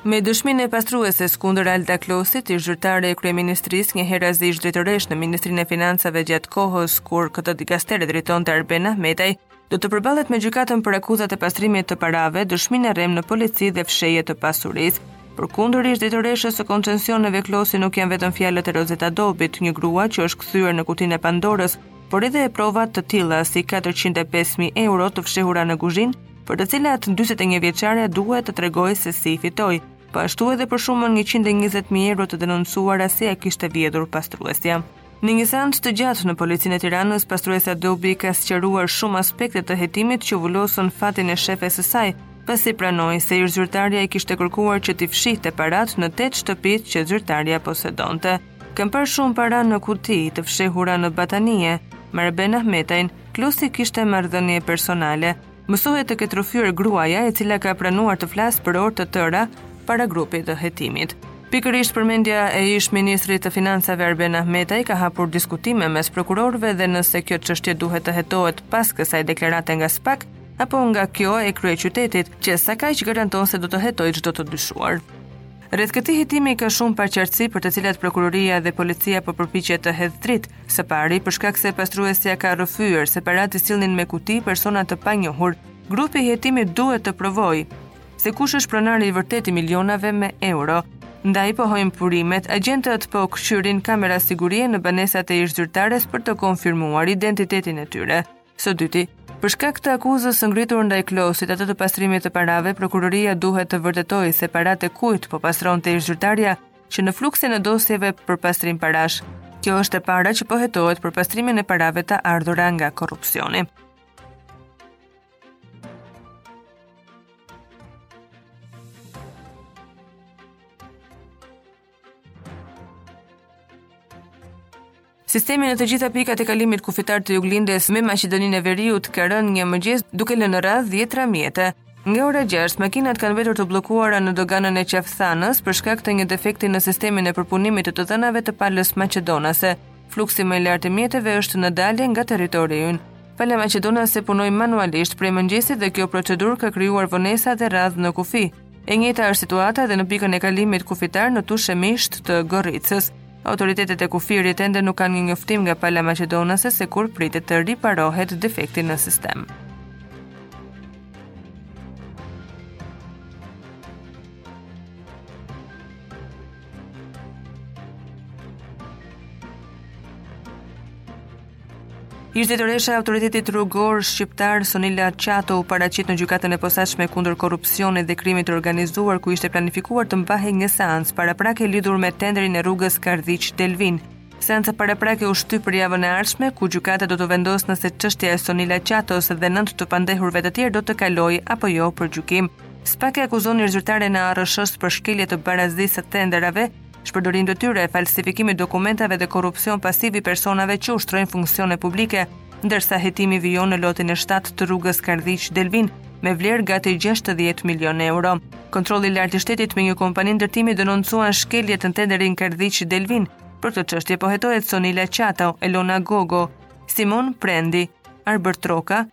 Me dëshminë e pastrueses kundër Alda Klosit, ish zyrtare e kryeministrisë, njëherazi ish drejtoresh në Ministrinë e Financave gjatë kohës kur këtë dikaster e drejtonte Arben Ahmetaj, do të përballet me gjykatën për akuzat e pastrimit të parave, dëshminë e rremë në polici dhe fshehje të pasurisë. Përkundër ish drejtoreshës së koncensioneve Klosi nuk janë vetëm fjalët e Rozeta Dobit, një grua që është kthyer në kutinë e Pandorës, por edhe e prova të tilla si 405.000 euro të fshehura në kuzhinë, për të cilat 41 vjeçarja duhet të tregojë se si i fitoi, po ashtu edhe për shumën 120.000 euro të denoncuara se ia kishte vjedhur pastruesja. Në një seancë të gjatë në policinë e Tiranës, pastruesja Dobi ka sqaruar shumë aspekte të hetimit që vulosën fatin e shefes së saj, pasi pranoi se ish zyrtarja i kishte kërkuar që t'i fshihte paratë në tetë shtëpitë që zyrtarja posedonte. Kam parë shumë para në kuti të fshehura në batanije me Arben Ahmetajn, Klosi kishte marrëdhënie personale. Mësohet të ketë rrëfyer gruaja e cila ka pranuar të flasë për orë të tëra para grupit të hetimit. Pikërisht përmendja e ish ministrit të Financave Arben Ahmetaj ka hapur diskutime mes prokurorëve dhe nëse kjo çështje duhet të hetohet pas kësaj deklarate nga SPAK apo nga kjo e kryeqytetit, që sakaq garanton se do të hetojë çdo të dyshuar. Rreth këtij hetimi ka shumë paqartësi për të cilat prokuroria dhe policia po përpiqet të hedhë dritë. Së pari, për shkak se pastruesja ka rrëfyer se paratë i sillnin me kuti persona të panjohur, grupi i hetimit duhet të provojë se kush është pronari i vërtetë i milionave me euro. Ndaj pohojnë burimet, agjentët po këqyrin kamera sigurie në banesat e ish-zyrtares për të konfirmuar identitetin e tyre. Së dyti, për shkak të akuzës së ngritur ndaj Klosit atë të pastrimit të parave, prokuroria duhet të vërtetojë se paratë e kujt po pastronte ish-zyrtarja që në fluksin e dosjeve për pastrim parash. Kjo është e para që po hetohet për pastrimin e parave të ardhura nga korrupsioni. Sistemi në të gjitha pikat e kalimit kufitar të Juglindjes me Maqedoninë e Veriut ka rënë në mëngjes duke lënë radhë dhjetëra mjete. Nga ora 6, makinat kanë mbetur të bllokuara në doganën e Qafthanës për shkak të një defekti në sistemin e përpunimit të të dhënave të palës maqedonase. Fluksi më i lartë i mjeteve është në dalje nga territori ynë. Pala maqedonase punoi manualisht prej mëngjesit dhe kjo procedurë ka krijuar vonesa dhe radhë në kufi. E njëjta është situata edhe në pikën e kalimit kufitar në Tushemisht e Goricës. Autoritetet e kufirit ende nuk kanë një njoftim nga pala maqedonase se kur pritet të riparohet defekti në sistem. Ish-drejtoresha e Autoritetit Rrugor Shqiptar Sonila Qato u paraqit në Gjykatën e Posaçme kundër Korrupsionit dhe Krimit të Organizuar ku ishte planifikuar të mbahej një seancë paraprake lidhur me tenderin e rrugës Kardhiq-Delvinë. Seanca paraprake u shty për javën e ardhshme, ku gjykata do të vendosë nëse çështja e Sonila Qatos dhe nëntë të pandehurve të tjerë do të kalojë apo jo për gjykim. SPAK e akuzon ish-zyrtaren e ARSH-së për shkelje të barazisë së tenderave, shpërdorim detyre, falsifikim i dokumentave dhe korrupsion pasiv i personave që ushtrojnë funksione publike, ndërsa hetimi vijon në lotin e 7 të rrugës Kardhiq Delvinë me vlerë gati 60 milion euro. Kontrolli i Lartë i Shtetit me një kompani ndërtimi denoncuan shkeljet në tenderin Kardhiq Delvinë. Për këtë çështje po hetohet Sonila Qato, Elona Gogo, Simon Prendi, Arbër Troka,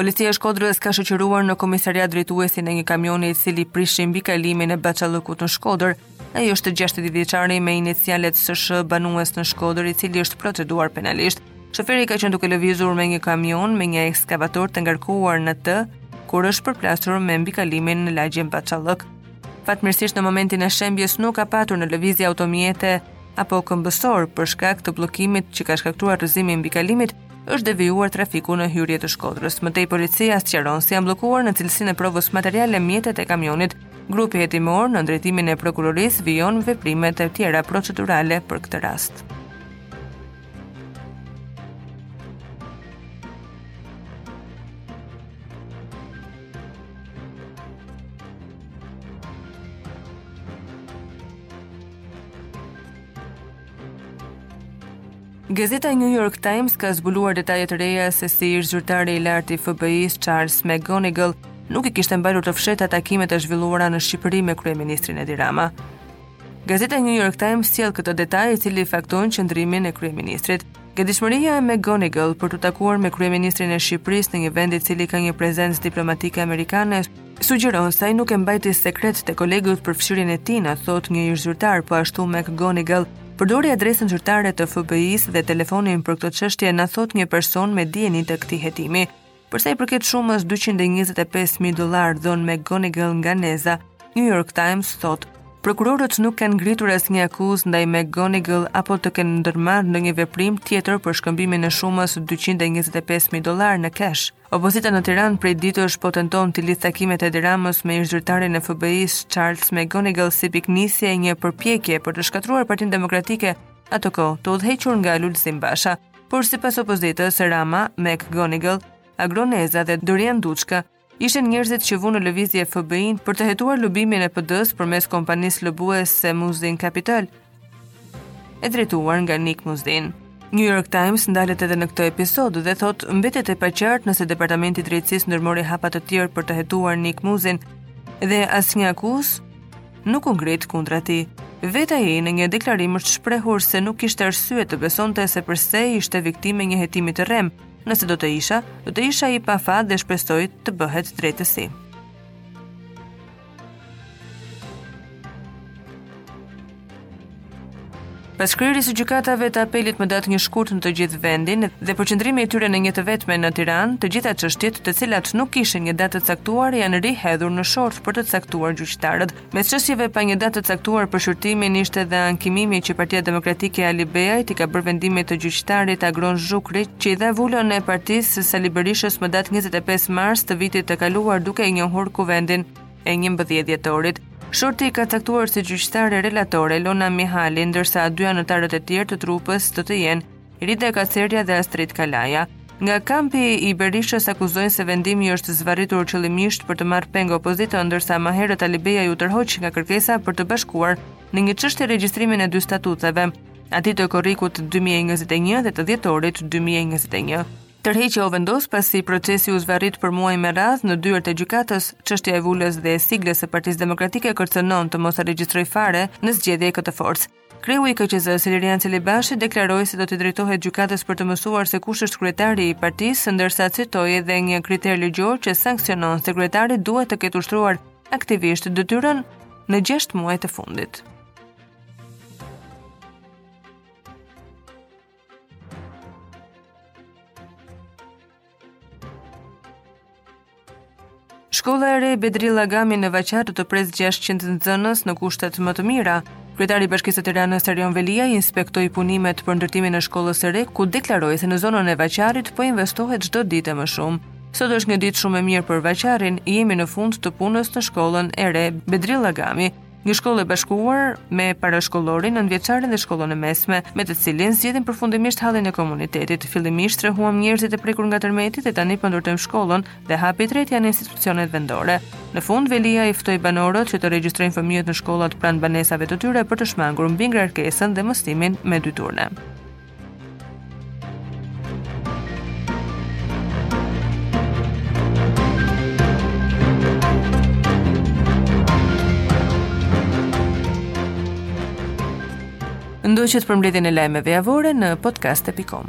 Policia e Shkodrës ka shoqëruar në komisariat drejtuesin e një kamioni i cili prishi mbikalimin e Baçallëkut në Shkodër. Ai është 60 vjeçari me inicialet SSH banues në Shkodër, i cili është proceduar penalisht. Shoferi ka qenë duke lëvizur me një kamion me një ekskavator të ngarkuar në të, kur është përplasur me mbikalimin në lagjen Baçallëk. Fatmirësisht në momentin e shembjes nuk ka patur në lëvizje automjete apo këmbësorë për shkak të bllokimit që ka shkaktuar rrëzimi i mbikalimit, është devijuar trafiku në hyrje të Shkodrës. Më tej policia sqaron se janë bllokuar në cilësinë e provës materiale mjetet e kamionit. Grupi hetimor në drejtimin e prokurorisë vijon veprimet e tjera procedurale për këtë rast. Gazeta New York Times ka zbuluar detaje të reja se si ish-zyrtari i lartë i FBI-së Charles McGonigal nuk i kishte mbajtur të fshehta takimet e zhvilluara në Shqipëri me kryeministrin Edi Rama. Gazeta New York Times sjell këtë detaj i cili fakton qëndrimin e kryeministrit. Gatishmëria e McGonigal për t'u takuar me kryeministrin e Shqipërisë në një vend i cili ka një prezencë diplomatike amerikane Sugjeron se ai nuk e mbajti sekret te kolegët përfshirjen e tij, na thotë një ish-zyrtar, po ashtu McGonigal, përdori adresën zyrtare të FBI-së dhe telefonin për këtë çështje, na thotë një person me dijeni të këtij hetimi. Për sa i përket shumës 225.000 dollarë dhënë McGonigal nga Neza, New York Times thotë, prokurorët nuk kanë ngritur asnjë akuzë ndaj McGonigal apo të kenë ndërmarrë ndonjë veprim tjetër për shkëmbimin e shumës 225.000 dollarë në cash. Opozita në Tiranë prej ditësh po tenton t'i lidhë takimet e Edi Ramës me ish-zyrtarin e FBI-së Charles McGonigal si pikënisje e një përpjekje për të shkatërruar Partinë Demokratike atë kohë të udhëhequr nga Lulzim Basha. Por sipas opozitës, Rama, McGonigal, Agron Neza dhe Dorian Duçka ishin njerëzit që vunë në lëvizje FBI-në për të hetuar lobimin e PD-së përmes kompanisë lobuese Muzin Capital, e drejtuar nga Nick Muzin. New York Times ndalet edhe në këtë episod dhe thotë mbetet e paqartë nëse Departamenti i Drejtësisë ndërmori hapa të tjerë për të hetuar Nick Muzin dhe asnjë akuzë nuk u ngrit kundra tij. Vetë ai në një deklarim është shprehur se nuk kishte arsye të besonte se përse ishte viktimë e një hetimi të rremë. Nëse do të isha, do të isha i pafat dhe shpresoj të bëhet drejtësi. Pas shkrirjes së gjykatave të apelit më datë një shkurt në të gjithë vendin dhe përqendrimit të tyre në një të vetme në Tiranë, të gjitha çështjet, të cilat nuk kishin një datë të caktuar, janë rihedhur në short për të caktuar gjyqtarët. Mes çështjeve pa një datë të caktuar për shqyrtimin ishte dhe ankimimi që Partia Demokratike e Alibeajt i ka bërë vendimit të gjyqtarit Agron Zhukri që i dha vulën e partisë Sali Berishës më datë njëzet e pesë mars të vitit të kaluar duke e njohur Kuvendin e njëmbëdhjetë dhjetorit. Shorti ka caktuar si gjyqtare relatore Elona Mihali, ndërsa dy anëtarët e tjerë të trupës do të jenë Rida Kacerja dhe Astrit Kalaja. Nga kampi i Berishës akuzojnë se vendimi është zvarritur qëllimisht për të marrë peng opozitën, ndërsa më herët Alibeaj u tërhoq nga kërkesa për të bashkuar në një çështje regjistrimin e dy statuteve. atij të korrikut 2021 dhe të dhjetorit 2021. Tërheqja u vendos pasi procesi u zvarrit për muaj me radhë në dyert e gjykatës. Çështja e vulës dhe e siglës së Partisë Demokratike kërcënon të mos regjistrojë fare në zgjedhje këtë forcë. Kreu i KQZ-së, Ilirjan Celibashi, deklaroi se do t'i drejtohet gjykatës për të mësuar se kush është kryetari i partisë, ndërsa citoi edhe një kriter ligjor që sanksionon se kryetari duhet të ketë ushtruar aktivisht detyrën në 6 muajt e fundit. Shkolla e re Bedri Llagami në Vaqarr do të presë 600 nxënës në kushtet më të mira. Kryetari i Bashkisë së Tiranës Erion Veliaj inspektoi punimet për ndërtimin e shkollës së re, ku deklaroi se në zonën e Vaqarrit po investohet çdo ditë më shumë. Sot është një ditë shumë e mirë për Vaqarrin, jemi në fund të punës në shkollën e re Bedri Llagami. një shkollë e bashkuar me parashkollorin, nëntëvjeçarin dhe shkollën e mesme, me të cilin zgjidhim përfundimisht hallin e komunitetit. Fillimisht strehuam njerëzit e prekur nga tërmeti dhe tani po ndërtojmë shkollën dhe hapi i tretë janë institucionet vendore. Në fund Veliaj i ftoi banorët që të regjistrojnë fëmijët në shkollat pranë banesave të tyre për të shmangur mbingarkesën dhe mësimin me dy turne. Ndoqët përmbledhjen e lajmeve javore në podcast.com.